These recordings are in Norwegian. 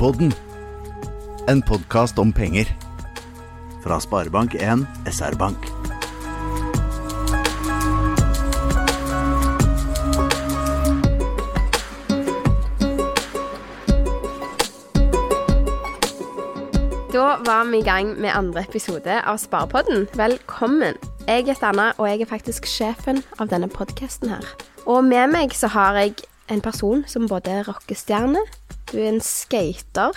Sparepodden, en podkast om penger. Fra Sparebank1 SR-Bank. Da var vi i gang med andre episode av Sparepodden. Velkommen. Jeg heter Anna, og jeg er faktisk sjefen av denne podkasten her. Og med meg så har jeg en person som både er rockestjerne, du er en skater,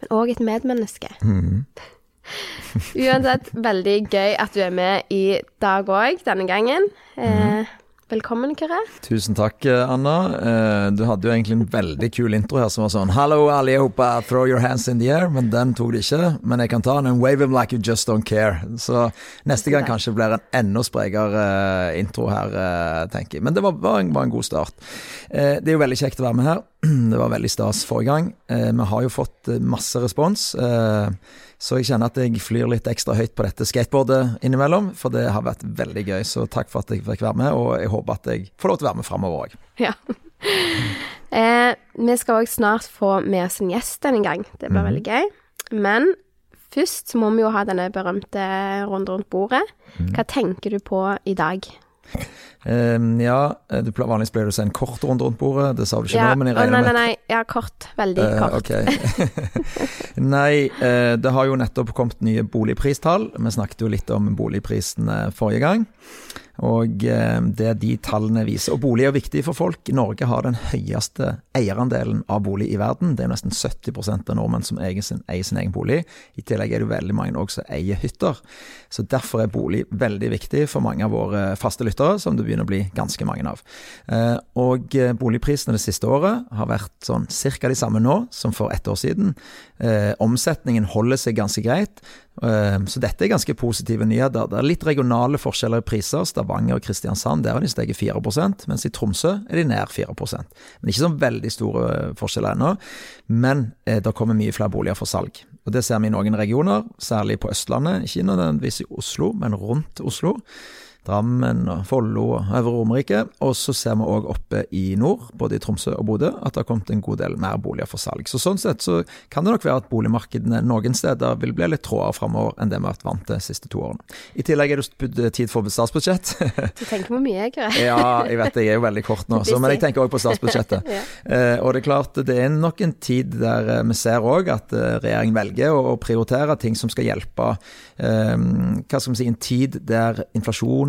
men òg et medmenneske. Uansett, veldig gøy at du er med i dag òg, denne gangen. Eh, velkommen, Kyrre. Tusen takk, Anna. Eh, Du hadde jo egentlig en veldig kul intro her som var sånn Hallo, allihopa, throw your hands in the air. Men den tok de ikke. Men jeg kan ta den and wave them like you just don't care. Så neste gang kanskje blir en enda sprekere eh, intro her, eh, tenker jeg. Men det var, var, en, var en god start. Det er jo veldig kjekt å være med her. Det var veldig stas forrige gang. Vi har jo fått masse respons. Så jeg kjenner at jeg flyr litt ekstra høyt på dette skateboardet innimellom, for det har vært veldig gøy. Så takk for at jeg fikk være med, og jeg håper at jeg får lov til å være med framover òg. Ja. eh, vi skal òg snart få med oss en gjest denne gang. Det blir veldig gøy. Men først må vi jo ha denne berømte runden rundt bordet. Hva tenker du på i dag? Eh, ja, eh, du vanligvis pleier du å si en kort runde rundt bordet, det sa du ikke Ja, nå, men jeg regner nei, med nei, nei. Ja, kort. Veldig kort. kort. okay. Nei, uh, det har jo nettopp kommet nye boligpristall. Vi snakket jo litt om boligprisene forrige gang. Og eh, det de tallene viser Og bolig er viktig for folk. Norge har den høyeste eierandelen av bolig i verden. Det er nesten 70% av nordmenn som eier sin, eier sin egen bolig. I tillegg er det veldig mange også som eier hytter. Så derfor er bolig veldig viktig for mange av våre faste lyttere, som det begynner å bli ganske mange av. Eh, Og eh, boligprisene det siste året har vært sånn cirka de samme nå som for ett år siden. Omsetningen holder seg ganske greit, så dette er ganske positive nyheter. Det er litt regionale forskjeller i priser. Stavanger og Kristiansand der har de steget 4% mens i Tromsø er de nær 4% Men ikke sånn veldig store eh, forskjeller ennå. Men eh, det kommer mye flere boliger for salg. Og Det ser vi i noen regioner, særlig på Østlandet. Ikke nødvendigvis i Oslo, men rundt Oslo. Drammen og Follo og Øvre Romerike. Og så ser vi òg oppe i nord, både i Tromsø og Bodø, at det har kommet en god del mer boliger for salg. Så Sånn sett så kan det nok være at boligmarkedene noen steder vil bli litt trådere framover enn det vi har vært vant til de siste to årene. I tillegg er det tid for statsbudsjett. Du tenker på mye, Kyrre. ja, jeg vet jeg er jo veldig kort nå, så, men jeg tenker òg på statsbudsjettet. Ja. Eh, og det er klart, det er nok en tid der eh, vi ser òg at eh, regjeringen velger å, å prioritere ting som skal hjelpe. Hva skal vi si, en tid der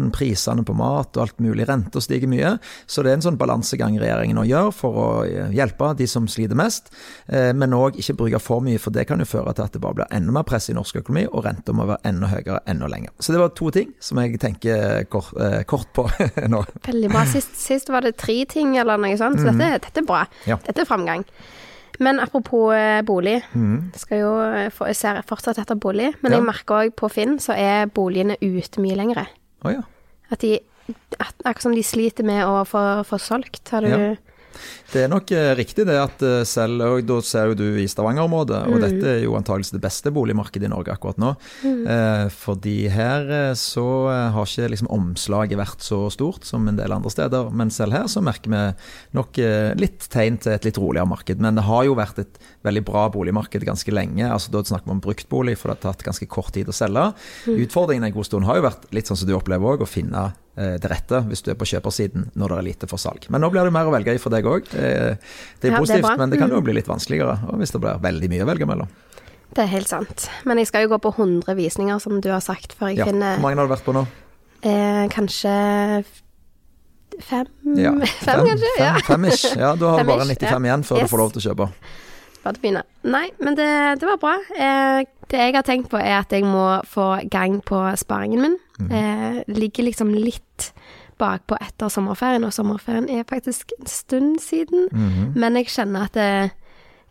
inflasjonen, prisene på mat og alt mulig, renter stiger mye. Så det er en sånn balansegang regjeringen nå gjør for å eh, hjelpe de som sliter mest, eh, men òg ikke bruke for mye, for det kan jo føre til at det bare blir enda mer press i norsk økonomi, og renta må være enda høyere enda lenger. Så det var to ting som jeg tenker kort, eh, kort på nå. Veldig bra. Sist, sist var det tre ting eller noe sånt, så dette, dette er bra. Ja. Dette er framgang. Men apropos bolig. Mm. Skal jo få, jeg ser fortsatt etter bolig, men Ja. jeg merker òg på Finn så er boligene ute mye lengre. Oh, ja. At de at, Akkurat som de sliter med å få, få solgt. Har du Ja. Det er nok eh, riktig det at eh, selv, og da ser jo du i Stavanger-området, og dette er jo antakeligvis det beste boligmarkedet i Norge akkurat nå. Eh, fordi her eh, så har ikke liksom omslaget vært så stort som en del andre steder, men selv her så merker vi nok litt tegn til et litt roligere marked. Men det har jo vært et veldig bra boligmarked ganske lenge. altså Da snakker vi om bruktbolig, for det har tatt ganske kort tid å selge. Utfordringen en god stund har jo vært litt sånn som du opplever òg, å finne eh, det rette hvis du er på kjøpersiden når det er lite for salg. Men nå blir det mer å velge i for deg òg. Det, er Ja, det er positivt, men det kan jo Mm. bli litt vanskeligere hvis det blir veldig mye å velge mellom. Det er helt sant. Men jeg skal jo gå på 100 visninger, som du har sagt, før jeg Ja. finner Hvor mange har du vært på nå? eh, kanskje fem? Ja, fem, kanskje? Fem, ja. Fem-ish. Ja, du har bare Fem-ish, 95 igjen før Yes. du får lov til å kjøpe. Begynne. Nei, men det, det var bra. Eh, det jeg har tenkt på, er at jeg må få gang på sparingen min. Mm. Eh, ligger liksom litt bakpå etter sommerferien, og sommerferien er faktisk en stund siden. Mhm. Men jeg kjenner at det,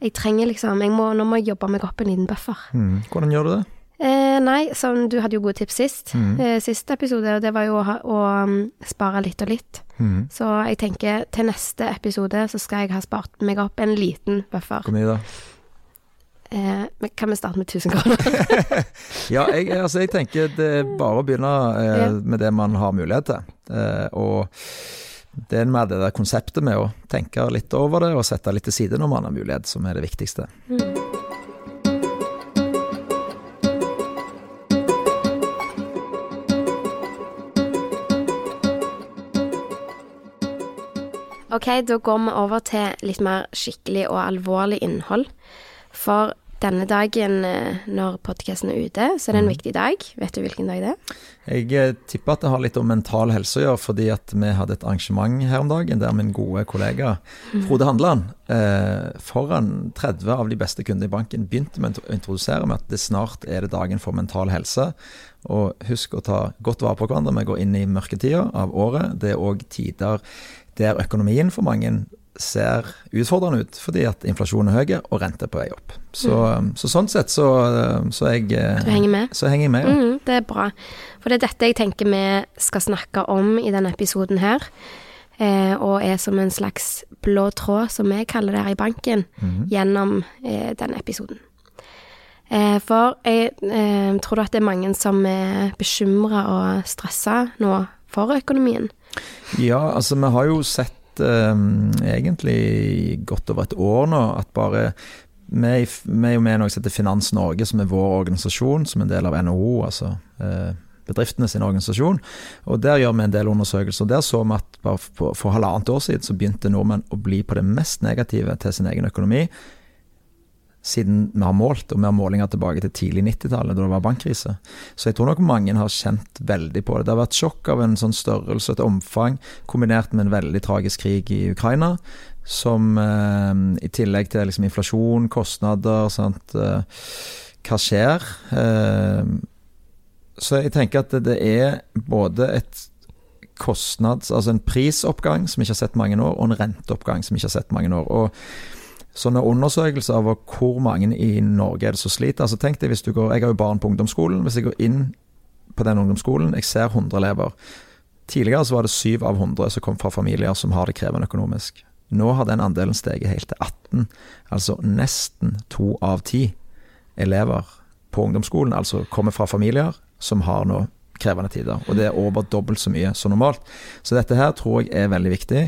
jeg trenger liksom jeg må, Nå må jeg jobbe meg opp en liten buffer. Mm. Hvordan gjør du det? Eh, nei, som du hadde jo gode tips sist. mm. Eh, siste episode, og det var jo å, å um, spare litt og litt. Mm. Så jeg tenker til neste episode så skal jeg ha spart meg opp en liten buffer. Hvor mye da? Eh, men kan vi starte med 1000 kroner? Ja, jeg, altså, jeg tenker det er bare å begynne eh, Ja. med det man har mulighet til. Eh, og det er mer det der konseptet med å tenke litt over det og sette litt til side når man har mulighet, som er det viktigste. Mm. Ok, da går vi over til litt mer skikkelig og alvorlig innhold. For denne dagen, eh, når podkasten er ute, så er det en viktig dag. Vet du hvilken dag det er? Jeg eh, tipper at det har litt om mental helse å gjøre, fordi at vi hadde et arrangement her om dagen der min gode kollega Frode Handeland, eh, foran 30 av de beste kundene i banken, begynte med å introdusere med at det snart er det dagen for mental helse. Og husk å ta godt vare på hverandre. Vi går inn i mørketida av året. Det er òg tider der økonomien for mange ser utfordrende ut, fordi at inflasjonen er høy og rente er på vei opp. Så, mm. så sånn sett så, så, jeg, du henger med? så henger jeg med. Ja. Mm, det er bra. For det er dette jeg tenker vi skal snakke om i denne episoden her. Eh, og er som en slags blå tråd, som vi kaller det her i banken, mm. gjennom eh, denne episoden. Eh, for jeg eh, tror du at det er mange som er bekymra og stressa nå for økonomien? Ja, altså vi har jo sett um, egentlig godt over et år nå at bare vi er jo med noe som heter Finans Norge, som er vår organisasjon, som er en del av NHO, altså eh, bedriftene sin organisasjon. Og Der gjør vi en del undersøkelser. Der så vi at bare for halvannet år siden så begynte nordmenn å bli på det mest negative til sin egen økonomi siden vi har målt, og vi har målinger tilbake til tidlig 90-tallet, da det var bankkrise. Så jeg tror nok mange har kjent veldig på det. Det har vært sjokk av en sånn størrelse, et omfang, kombinert med en veldig tragisk krig i Ukraina, som eh, i tillegg til liksom, inflasjon, kostnader, sant, eh, hva skjer? Eh, så jeg tenker at det er både et kostnads, altså en prisoppgang som vi ikke har sett mange år, og en renteoppgang som vi ikke har sett mange år. og sånne undersøkelser over hvor mange i Norge er det som sliter. Altså tenk deg hvis du går, Jeg har jo barn på ungdomsskolen. Hvis jeg går inn på den ungdomsskolen, jeg ser 100 elever. Tidligere så var det 7 av 100 som kom fra familier som har det krevende økonomisk. Nå har den andelen steget helt til 18. Altså nesten to av ti elever på ungdomsskolen altså kommer fra familier som har nå krevende tider. Og det er over dobbelt så mye som normalt. Så dette her tror jeg er veldig viktig.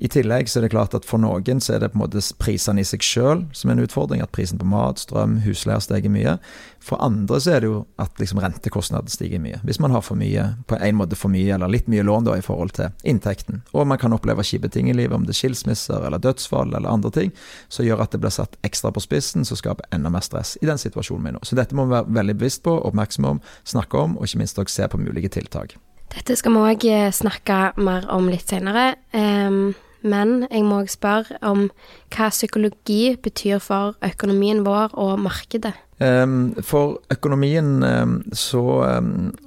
I tillegg så er det klart at for noen så er det på en måte prisene i seg sjøl som er en utfordring. At prisen på mat, strøm, husleier stiger mye. For andre så er det jo at liksom rentekostnaden stiger mye. Hvis man har for mye, på en måte for mye, eller litt mye lån da i forhold til inntekten. Og man kan oppleve kjipe ting i livet, om det er skilsmisser eller dødsfall eller andre ting, som gjør at det blir satt ekstra på spissen, som skaper enda mer stress i den situasjonen vi er nå. Så dette må vi være veldig bevisst på, oppmerksomme om, snakke om, og ikke minst også se på mulige tiltak. Dette skal vi òg eh, snakke mer om litt senere. Um men jeg må også spørre om hva psykologi betyr for økonomien vår og markedet. For økonomien så,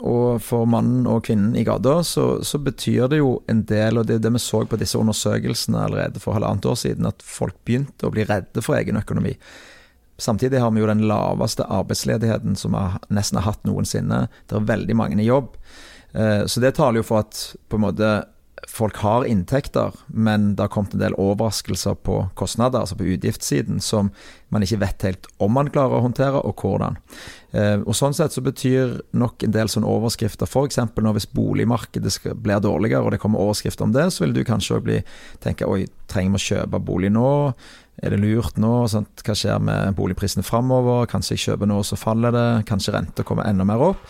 og for mannen og kvinnen i gata, så, så, betyr det jo en del, og det er det vi så på disse undersøkelsene allerede for halvannet år siden, at folk begynte å bli redde for egen økonomi. Samtidig har vi jo den laveste arbeidsledigheten som vi nesten har hatt noensinne. Det er veldig mange i jobb. Uh, så det taler jo for at på en måte folk har inntekter, men det har kommet en del overraskelser på kostnader, altså på utgiftssiden, som man ikke vet helt om man klarer å håndtere, og hvordan. Eh, og Sånn sett så betyr nok en del sånne overskrifter, f.eks. når hvis boligmarkedet blir dårligere, og det kommer overskrifter om det, så vil du kanskje òg tenke oi, trenger vi å kjøpe bolig nå? Er det lurt nå? Sånt? Hva skjer med boligprisene framover? Kanskje jeg kjøper nå, så faller det. Kanskje renta kommer enda mer opp.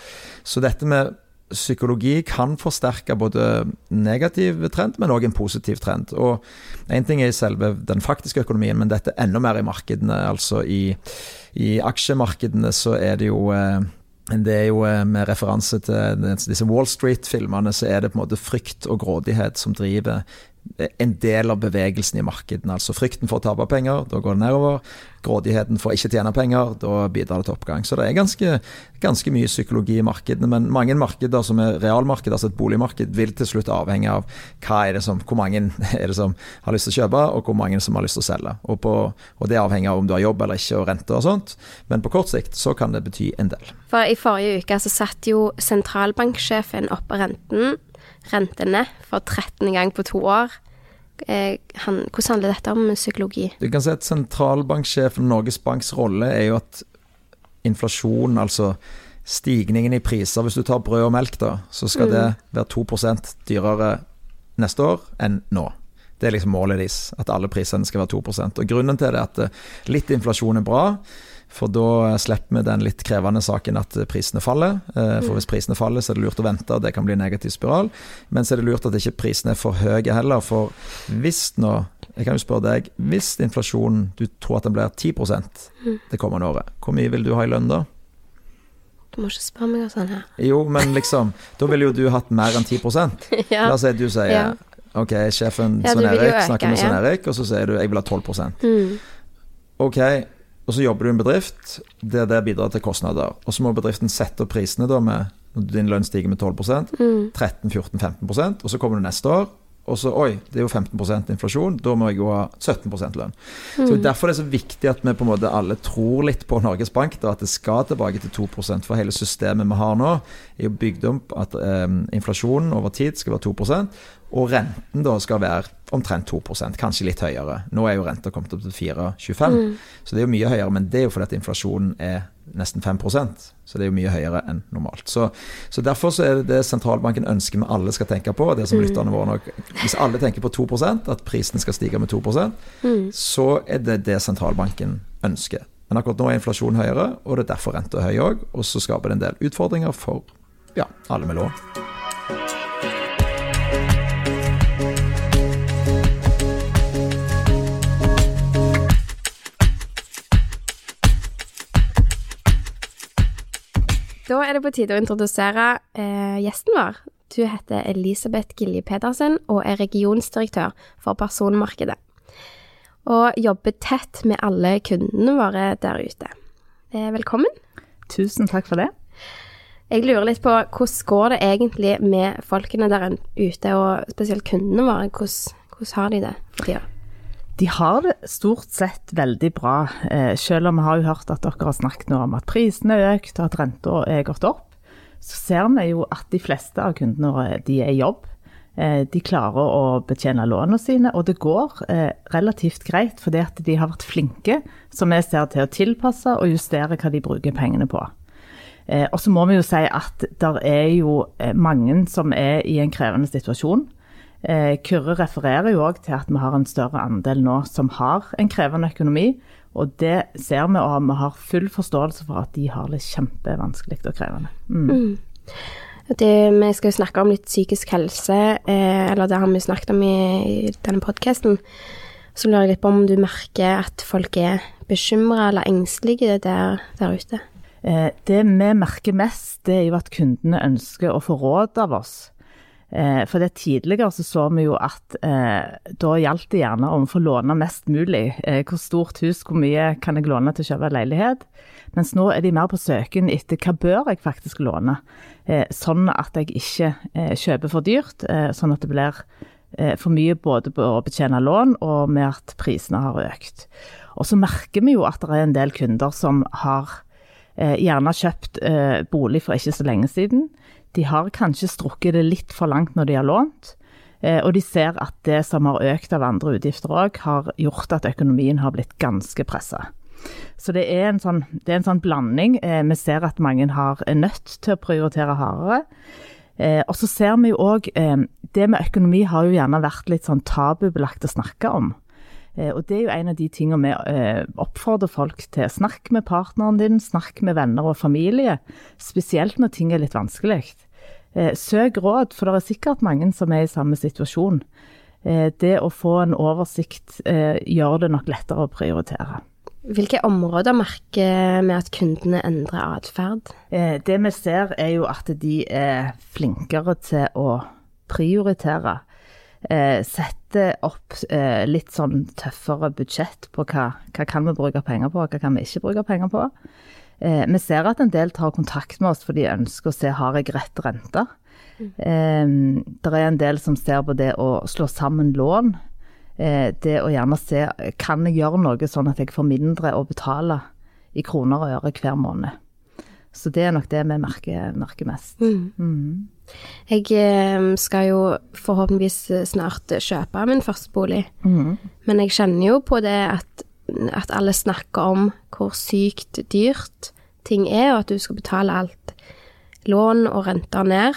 Så dette med psykologi kan forsterke både negativ trend, men òg en positiv trend. Og Én ting er i selve den faktiske økonomien, men dette er enda mer i markedene. Altså i, i aksjemarkedene så er det jo eh, det er jo eh, med referanse til disse Wall Street-filmene, så er det på en måte frykt og grådighet som driver en del av bevegelsen i markedene. Altså frykten for å tape penger, da går det nedover. Grådigheten for å ikke tjene penger, da bidrar det til oppgang. Så det er ganske, ganske mye psykologi i markedene. Men mange markeder som er realmarked, altså et boligmarked, vil til slutt avhenge av som, hvor mange er det som har lyst til å kjøpe, og hvor mange som har lyst til å selge. Og, på, og det avhenger av om du har jobb eller ikke, og rente og sånt. Men på kort sikt så kan det bety en del. For I forrige uke så satt jo sentralbanksjefen opp renten rentene for 13. gang på to år. Eh, han, hvordan handler dette om psykologi? Du kan si at Sentralbanksjefen Norges Banks rolle er jo at inflasjon, altså stigningen i priser Hvis du tar brød og melk, da, så skal mm. det være 2% dyrere neste år enn nå. Det er liksom målet deres, at alle prisene skal være 2% Og Grunnen til det er at eh, litt inflasjon er bra. For da slipper vi den litt krevende saken at prisene faller. Eh, For hvis prisene faller, så er det lurt å vente, og det kan bli en negativ spiral. Men så er det lurt at ikke prisene er for høye heller. For hvis nå, jeg kan jo spørre deg, hvis inflasjonen du tror at den blir 10% det kommende året, hvor mye vil du ha i lønn da? Du må ikke spørre meg om sånn her. Jo, men liksom, da ville jo du hatt mer enn 10 Ja. La oss si at du sier Ja. Ok, sjefen Svein Erik snakker med Svein. Erik, og så sier du jeg vil ha 12 Mm. Ok, og så jobber du i en bedrift der det bidrar til kostnader. Og så må bedriften sette opp prisene da med når din lønn stiger med 12 Mm. 13-14-15% og så kommer du neste år, og så oi, det er jo 15 inflasjon, da må jeg jo ha 17 lønn. Mm. Så Derfor er det så viktig at vi på en måte alle tror litt på Norges Bank, da, at det skal tilbake til 2% for hele systemet vi har nå, er jo bygd opp at eh, inflasjonen over tid skal være 2% og renten da skal være omtrent 2% kanskje litt høyere. Nå er jo renta kommet opp til 4,25, Mm. så det er jo mye høyere, men det er jo fordi at inflasjonen er nesten 5% så det er jo mye høyere enn normalt. Så, så Derfor så er det det sentralbanken ønsker vi alle skal tenke på, det som lytterne våre nok Hvis alle tenker på 2% at prisen skal stige med 2 Mm. så er det det sentralbanken ønsker. Men akkurat nå er inflasjonen høyere, og det er derfor renta er høy òg. Og så skaper det en del utfordringer for ja, alle med lån. Da er det på tide å introdusere eh, gjesten vår. Du heter Elisabeth Gilje Pedersen og er regionsdirektør for personmarkedet. Og jobber tett med alle kundene våre der ute. Eh, velkommen. Tusen takk for det. Jeg lurer litt på hvordan går det egentlig med folkene der ute, og spesielt kundene våre. Hvordan, hvordan har de det for tida? De har det stort sett veldig bra, eh, selv om vi har jo hørt at dere har snakket nå om at prisene er økt og at renta er gått opp. Så ser vi jo at de fleste av kundene våre de er i jobb. Eh, de klarer å betjene lånene sine, og det går eh, relativt greit fordi at de har vært flinke, som vi ser, til å tilpasse og justere hva de bruker pengene på. Og så må vi jo si at det er jo mange som er i en krevende situasjon. Eh, Kyrre refererer jo òg til at vi har en større andel nå som har en krevende økonomi. Og det ser vi, og vi har full forståelse for at de har det kjempevanskelig og krevende. Mm. Det, vi skal jo snakke om litt psykisk helse, eh, eller det har vi snakket om i, i denne podkasten. Så lurer jeg litt på om du merker at folk er bekymra eller engstelige der, der ute. Eh, det vi merker mest, det er jo at kundene ønsker å få råd av oss. Eh, For det tidligere så, så vi jo at eh, da gjaldt det gjerne om å få låne mest mulig. Eh, hvor stort hus, hvor mye kan jeg låne til å kjøpe leilighet? Mens nå er de mer på søken etter hva bør jeg faktisk låne, eh, sånn at jeg ikke eh, kjøper for dyrt. Eh, sånn at det blir for mye både på å betjene lån og med at prisene har økt. Og så merker vi jo at det er en del kunder som har gjerne kjøpt bolig for ikke så lenge siden. De har kanskje strukket det litt for langt når de har lånt. Eh, og de ser at det som har økt av andre utgifter òg, har gjort at økonomien har blitt ganske pressa. Så det er en sånn, er en sånn blanding. Eh, vi ser at mange har, nødt til å prioritere hardere. Eh, og så ser vi jo òg Det med økonomi har jo gjerne vært litt sånn tabubelagt å snakke om. Eh, og det er jo en av de tingene vi eh, oppfordrer folk til. Snakk med partneren din, snakk med venner og familie. Spesielt når ting er litt vanskelig. Eh, søk råd, for det er sikkert mange som er i samme situasjon. Det å få en oversikt gjør det nok lettere å prioritere. Hvilke områder merker vi at kundene endrer atferd? Det vi ser er jo at de er flinkere til å prioritere. Eh, sette opp eh, litt sånn tøffere budsjett på hva, hva kan vi bruke penger på, hva kan vi ikke bruke penger på. Eh, vi ser at en del tar kontakt med oss fordi de ønsker å se har jeg rett rente. Eh, det er en del som ser på det å slå sammen lån. Eh, det å gjerne se kan jeg gjøre noe sånn at jeg får mindre å betale i kroner og øre hver måned. Så det er nok det vi merker, merker mest. Mm. Jeg eh, skal jo forhåpentligvis snart kjøpe min første bolig, Mm. men jeg kjenner jo på det at, at alle snakker om hvor sykt dyrt ting er, og at du skal betale alt lån og renter ned.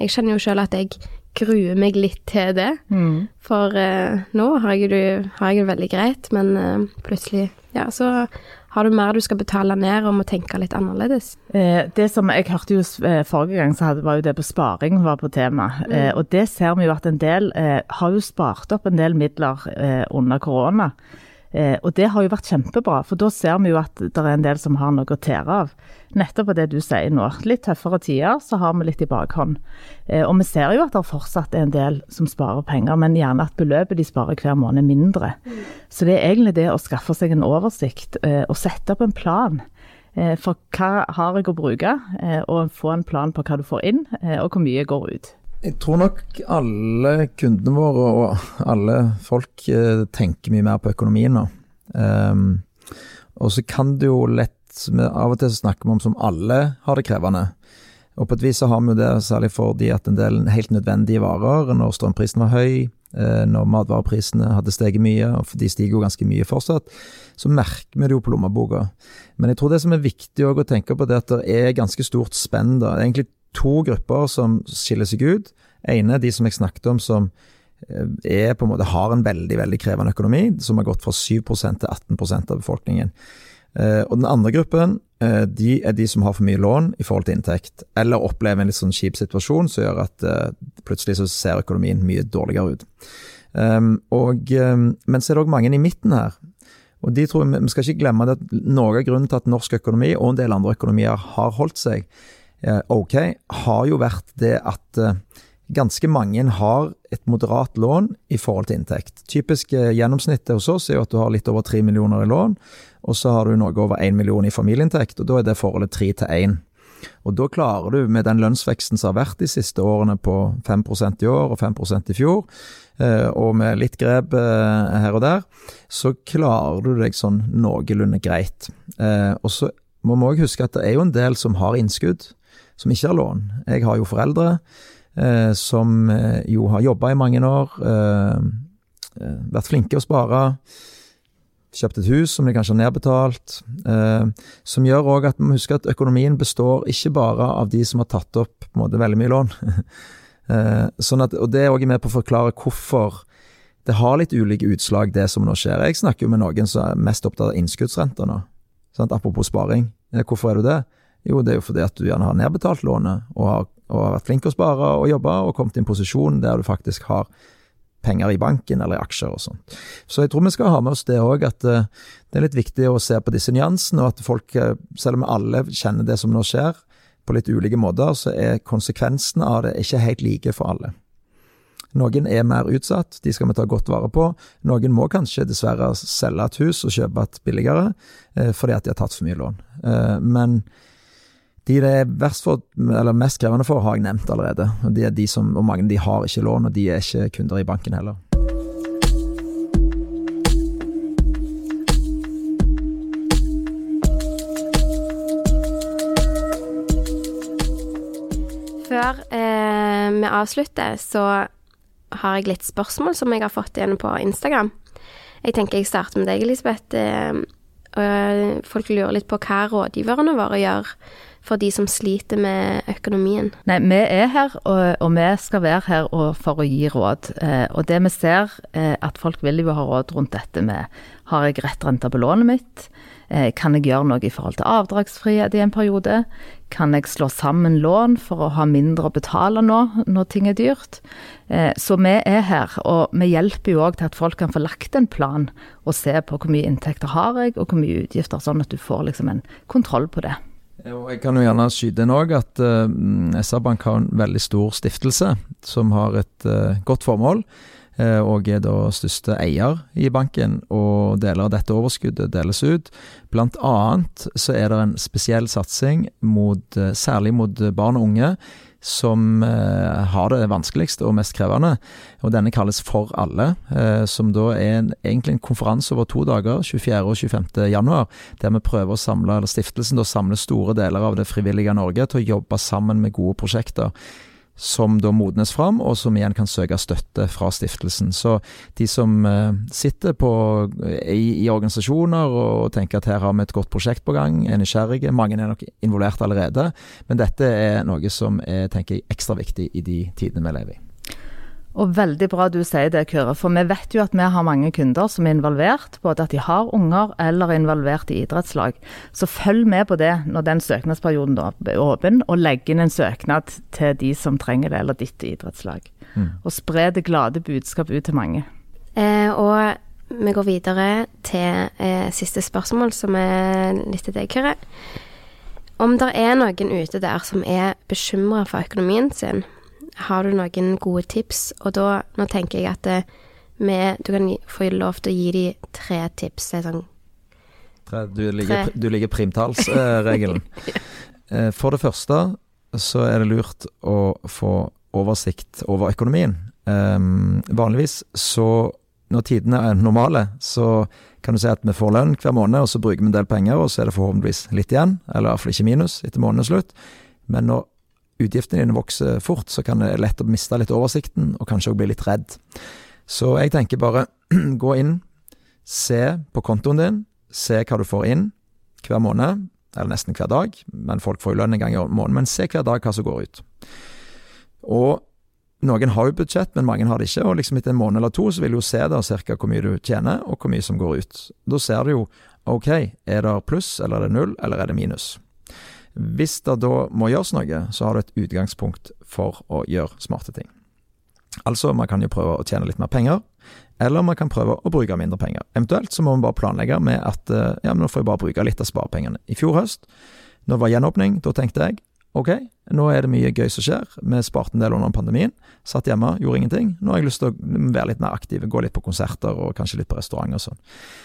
Jeg kjenner jo sjøl at jeg gruer meg litt til det, Mm. for uh, nå har jeg, det, har jeg det veldig greit, men uh, plutselig ja, så Har du mer du skal betale ned og må tenke litt annerledes? Eh, det som jeg hørte jo eh, Forrige gang så hadde, var jo det på sparing var på tema. Mm. Eh, og det ser vi jo at en del eh, har jo spart opp en del midler eh, under korona. Eh, og det har jo vært kjempebra, for da ser vi jo at det er en del som har noe å tære av. Nettopp av det du sier nå. Litt tøffere tider, så har vi litt i bakhånd. Eh, og vi ser jo at det fortsatt er en del som sparer penger, men gjerne at beløpet de sparer hver måned mindre. Så det er egentlig det å skaffe seg en oversikt eh, og sette opp en plan. Eh, for hva har jeg å bruke, eh, og få en plan på hva du får inn, eh, og hvor mye går ut. Jeg tror nok alle kundene våre og alle folk eh, tenker mye mer på økonomien nå. Um, og så kan det jo lett Av og til så snakker vi om som alle har det krevende. Og på et vis så har vi jo det særlig fordi at en del helt nødvendige varer, når strømprisen var høy, eh, når matvareprisene hadde steget mye, og de stiger jo ganske mye fortsatt, så merker vi det jo på lommeboka. Men jeg tror det som er viktig å tenke på, det er at det er ganske stort spenn. da. Egentlig to grupper som skiller seg ut. ene er de som jeg snakket om som eh, er på en måte har en veldig veldig krevende økonomi, som har gått fra 7% til 18% av befolkningen. Eh, og Den andre gruppen eh, de er de som har for mye lån i forhold til inntekt, eller opplever en litt sånn kjip situasjon som gjør at plutselig så ser økonomien mye dårligere ut. Ehm, og, ehm, men så er det òg mange i midten her. Og de tror, Vi skal ikke glemme at noe av grunnen til at norsk økonomi og en del andre økonomier har holdt seg, ok, har jo vært det at eh, ganske mange har et moderat lån i forhold til inntekt. Typisk eh, gjennomsnittet hos oss er jo at du har litt over tre millioner i lån, og så har du noe over én million i familieinntekt, og da er det forholdet tre til én. Og da klarer du, med den lønnsveksten som har vært de siste årene på 5% i år og 5% i fjor, og med litt grep her og der, så klarer du deg sånn noenlunde greit. Og så må vi òg huske at det er jo en del som har innskudd som ikke har lån. Jeg har jo foreldre eh, som eh, jo har jobba i mange år, eh, eh, vært flinke å spare. Kjøpt et hus som de kanskje har nedbetalt. Eh, som gjør òg at vi må huske at økonomien består ikke bare av de som har tatt opp på en måte, veldig mye lån. Eh, sånn at, og det er òg med på å forklare hvorfor det har litt ulike utslag, det som nå skjer. Jeg snakker jo med noen som er mest opptatt av innskuddsrenter nå. Sant? Apropos sparing. Hvorfor er du det? Jo, det er jo fordi at du gjerne har nedbetalt lånet, og har, og har vært flink å spare og jobbe, og kommet i en posisjon der du faktisk har penger i banken eller i aksjer og sånn. Så jeg tror vi skal ha med oss det òg, at uh, det er litt viktig å se på disse nyansene, og at folk, uh, selv om alle kjenner det som nå skjer, på litt ulike måter, så er konsekvensene av det ikke helt like for alle. Noen er mer utsatt, de skal vi ta godt vare på. Noen må kanskje dessverre selge et hus og kjøpe et billigere eh, fordi at de har tatt for mye lån. Eh, men de det er verst for, eller mest krevende for, har jeg nevnt allerede. Og, de er de som, og mange de har ikke lån, og de er ikke kunder i banken heller. Før eh, vi avslutter, så har jeg litt spørsmål som jeg har fått igjen på Instagram. Jeg tenker jeg starter med deg, Elisabeth. Eh, og folk lurer litt på hva rådgiverne våre gjør for de som sliter med økonomien? Nei, vi er her, og, og vi skal være her for å gi råd. Eh, og det vi ser, eh, at folk vil jo ha råd rundt dette med har jeg rett rente på lånet mitt? Eh, kan jeg gjøre noe i forhold til avdragsfrihet i en periode? Kan jeg slå sammen lån for å ha mindre å betale nå, når ting er dyrt? Eh, så vi er her, og vi hjelper jo òg til at folk kan få lagt en plan og se på hvor mye inntekter har jeg, og hvor mye utgifter, sånn at du får liksom en kontroll på det. Jeg kan jo gjerne skyte inn òg at uh, eh, SR-Bank har en veldig stor stiftelse som har et uh, godt formål, og er da største eier i banken. Og deler av dette overskuddet deles ut. Blant annet så er det en spesiell satsing mot, særlig mot barn og unge som eh, har det vanskeligst og mest krevende. Og denne kalles For alle, eh, som da er en, egentlig en konferanse over to dager, 24. og 25. januar, der vi prøver å samle, eller stiftelsen da samler store deler av det frivillige Norge til å jobbe sammen med gode prosjekter som da modnes fram, og som igjen kan søke støtte fra stiftelsen. Så de som uh, sitter på, i, i, organisasjoner og tenker at her har vi et godt prosjekt på gang, er nysgjerrige, mange er nok involvert allerede, men dette er noe som er tenker jeg, ekstra viktig i de tidene vi lever i. Og veldig bra du sier det, Kyrre. For vi vet jo at vi har mange kunder som er involvert. Både at de har unger eller er involvert i idrettslag. Så følg med på det når den søknadsperioden da er åpen, og legg inn en søknad til de som trenger det, eller ditt idrettslag. Mm. Og spre det glade budskap ut til mange. Eh, og vi går videre til eh, siste spørsmål, som er litt til deg, Kyrre. Om det er noen ute der som er bekymra for økonomien sin, har du noen gode tips? Og da, nå tenker jeg at det, eh, med, du kan få lov til å gi dem tre tips. Sånn tre, Du ligger, du ligger primtallsregelen. ja. For det første så er det lurt å få oversikt over økonomien. Um, vanligvis så når tidene er normale, så kan du si at vi får lønn hver måned, og så bruker vi en del penger, og så er det forhåpentligvis litt igjen, eller iallfall ikke minus, etter månedens slutt. Men når utgiftene dine vokser fort, så kan det lett å miste litt oversikten, og kanskje òg bli litt redd. Så jeg tenker bare gå inn, se på kontoen din, se hva du får inn hver måned, eller nesten hver dag, men folk får jo lønn en gang i måneden, men se hver dag hva som går ut. Og noen har jo budsjett, men mange har det ikke. Og liksom etter en måned eller to så vil du jo se da cirka hvor mye du tjener, og hvor mye som går ut. Da ser du jo ok, er det pluss, eller er det null, eller er det minus. Hvis det da må gjøres noe, så har du et utgangspunkt for å gjøre smarte ting. Altså, man kan jo prøve å tjene litt mer penger, eller man kan prøve å bruke mindre penger. Eventuelt så må man bare planlegge med at eh, ja, men nå får jeg bare bruke litt av sparepengene. I fjor høst, når det var gjenåpning, da tenkte jeg ok, nå er det mye gøy som skjer. Vi sparte en del under pandemien. Satt hjemme, gjorde ingenting. Nå har jeg lyst til å være litt mer aktiv, gå litt på konserter og kanskje litt på restaurant og sånn.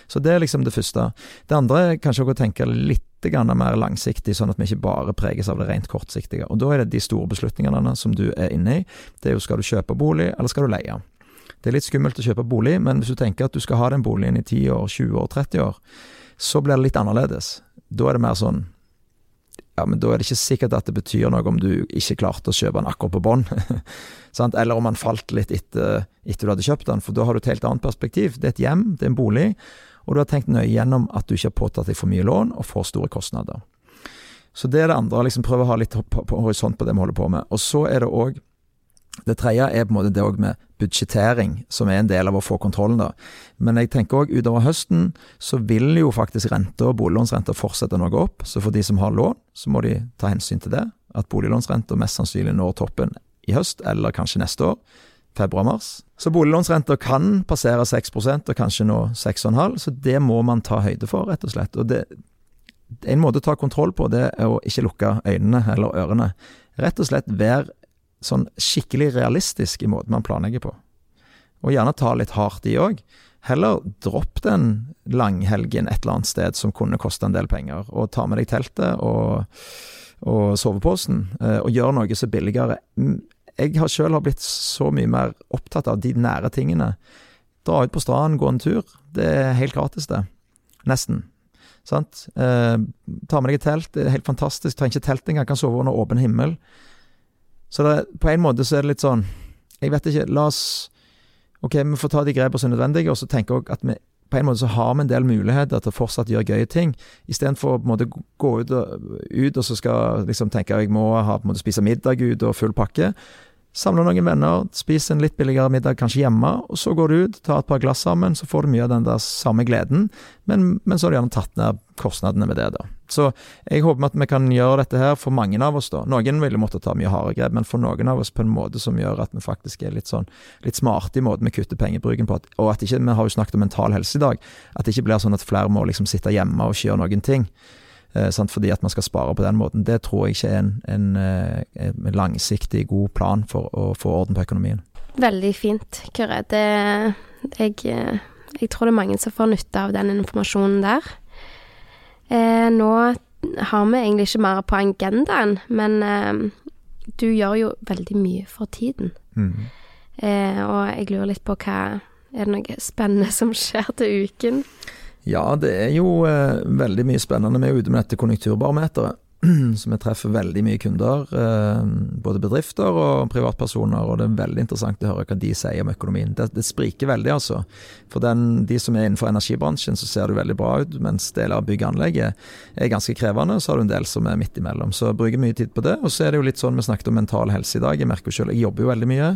Så det er liksom det første. Det andre er kanskje å tenke litt mer langsiktig, sånn at vi ikke bare preges av det rent kortsiktige. Og da er det de store beslutningene som du er inne i. Det er jo skal du kjøpe bolig, eller skal du leie? Det er litt skummelt å kjøpe bolig, men hvis du tenker at du skal ha den boligen i 10 år, 20 år, 30 år, så blir det litt annerledes. Da er det mer sånn ja, men da er det ikke sikkert at det betyr noe om du ikke klarte å kjøpe den akkurat på bånn. Eller om den falt litt etter, etter du hadde kjøpt den, for da har du et helt annet perspektiv. Det er et hjem, det er en bolig, og du har tenkt nøye gjennom at du ikke har påtatt deg for mye lån og for store kostnader. Så det er det andre, liksom prøve å ha litt horisont på det vi holder på med. Og så er det òg det tredje er på en måte det òg med budsjettering, som er en del av å få kontrollen. da. Men jeg tenker òg utover høsten så vil jo faktisk renta og boliglånsrenta fortsette noe opp. Så for de som har lån, så må de ta hensyn til det. At boliglånsrenta mest sannsynlig når toppen i høst, eller kanskje neste år. Februar-mars. Så boliglånsrenta kan passere 6% og kanskje nå 6,5 så det må man ta høyde for, rett og slett. Og det, en måte å ta kontroll på, det er å ikke lukke øynene eller ørene. Rett og slett være sånn skikkelig realistisk i måten man planlegger på. Og gjerne ta litt hardt i òg. Heller dropp den langhelgen et eller annet sted som kunne koste en del penger, og ta med deg teltet og, og soveposen, eh, og gjør noe så billigere. Jeg har sjøl blitt så mye mer opptatt av de nære tingene. Dra ut på stranden, gå en tur. Det er helt gratis, det. Nesten. Sant? Eh, ta med deg et telt, det er helt fantastisk. Trenger ikke telt engang, kan sove under åpen himmel. Så det, på en måte så er det litt sånn Jeg vet ikke, la oss Ok, vi får ta de grepene som er nødvendige, og så tenker jeg at vi på en måte så har vi en del muligheter til å fortsatt gjøre gøye ting, istedenfor å på en måte gå ut og, ut og så skal liksom tenke at jeg må ha, på en måte spise middag ute og full pakke. Samle noen venner, spise en litt billigere middag kanskje hjemme, og så går du ut, tar et par glass sammen, så får du mye av den der samme gleden, men, men så har du gjerne tatt ned kostnadene med det, da. Så jeg håper at vi kan gjøre dette her for mange av oss, da. Noen ville måtte ta mye harde grep, men for noen av oss på en måte som gjør at vi faktisk er litt sånn litt smarte i måten vi kutter pengebruken på, og at ikke, vi har jo snakket om mental helse i dag, at det ikke blir sånn at flere må liksom sitte hjemme og ikke gjøre noen ting eh, fordi at man skal spare på den måten. Det tror jeg ikke er en, en, eh, en, langsiktig god plan for å få orden på økonomien. Veldig fint, Kyrre. Jeg, eh, jeg tror det er mange som får nytte av den informasjonen der. Eh, nå har vi egentlig ikke mer på agendaen, men eh, du gjør jo veldig mye for tiden. Mm. Eh, og jeg lurer litt på hva Er det noe spennende som skjer til uken? Ja, det er jo eh, veldig mye spennende. Vi er ute med dette konjunkturbarometeret. Så vi treffer veldig mye kunder, eh, både bedrifter og privatpersoner. Og det er veldig interessant å høre hva de sier om økonomien. Det, det spriker veldig, altså. For den, de som er innenfor energibransjen, så ser det veldig bra ut. Mens deler av bygg er ganske krevende. Så har du en del som er midt imellom. Så jeg bruker mye tid på det. Og så er det jo litt sånn vi snakket om mental helse i dag. Jeg merker jo selv, jeg jobber jo veldig mye.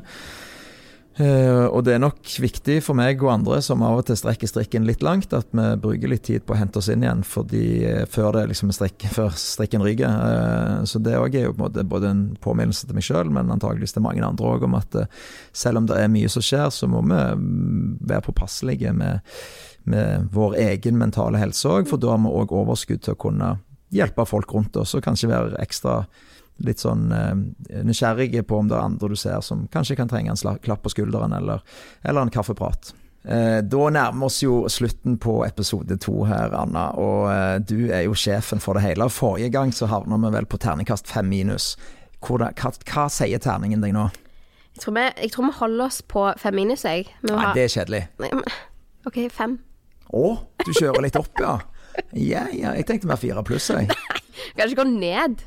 Eh, og det er nok viktig for meg og andre som av og til strekker strikken litt langt, at vi bruker litt tid på å hente oss inn igjen fordi, eh, før, det liksom strekk, før strikken ryker. Eh, så det òg er jo både en påminnelse til meg sjøl, men antageligvis til mange andre òg, om at selv om det er mye som skjer, så må vi mm, være påpasselige med, med vår egen mentale helse òg, for da har vi òg overskudd til å kunne hjelpe folk rundt oss og kanskje være ekstra litt sånn eh, nysgjerrige på om det er andre du ser som kanskje kan trenge en klapp på skulderen eller, eller en kaffeprat. Eh, da nærmer oss jo slutten på episode to her, Anna. Og eh, du er jo sjefen for det hele. Forrige gang så havna vi vel på terningkast fem minus. Hvordan, hva, hva, sier terningen deg nå? Jeg tror, vi, jeg tror vi holder oss på fem minus, jeg. Nei, ha... det er kjedelig. OK, fem. Å, du kjører litt opp, ja. Ja, ja, jeg tenkte mer fire pluss, jeg. Kan ikke gå ned.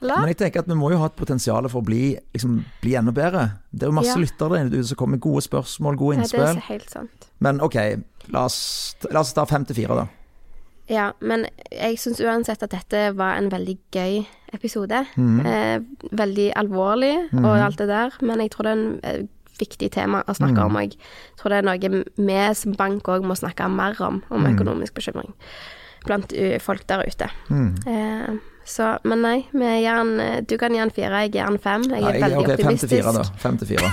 Eller? Men jeg tenker at vi må jo ha et potensial for å bli, liksom, bli enda bedre. Det er jo masse ja. lyttere der ute som kommer med gode spørsmål, gode innspill. Ja, det er helt sant. Men OK, la oss, la oss ta fem til fire, da. Ja, men jeg syns uansett at dette var en veldig gøy episode. Mm eh, veldig alvorlig mm og alt det der, men jeg tror det er en eh, viktig tema å snakke mm om. Jeg tror det er noe vi som bank òg må snakke mer om, om mhm. økonomisk bekymring blant uh, folk der ute. Mhm. Eh, så, men nei, eh, Du kan gi den fire, jeg gir den fem. Jeg er nei, veldig okay, optimistisk. Fem til fire, da. Fem til fire.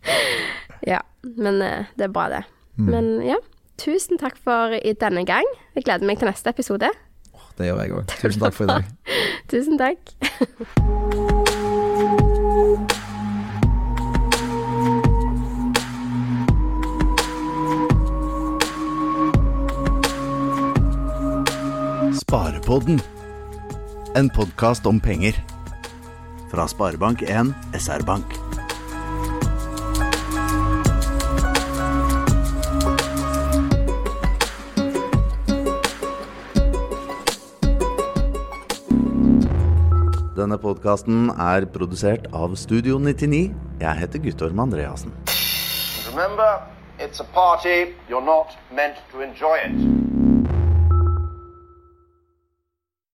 ja, men eh, det er bra, det. Mm. Men ja, tusen takk for i denne gang. Jeg gleder meg til neste episode. Det gjør jeg òg. Tusen takk for i dag. tusen takk. Sparepodden en podkast om penger. Fra Sparebank1 SR-Bank. Denne podkasten er produsert av Studio 99. Jeg heter Guttorm Andreassen. Remember, it's a party. You're not meant to enjoy it.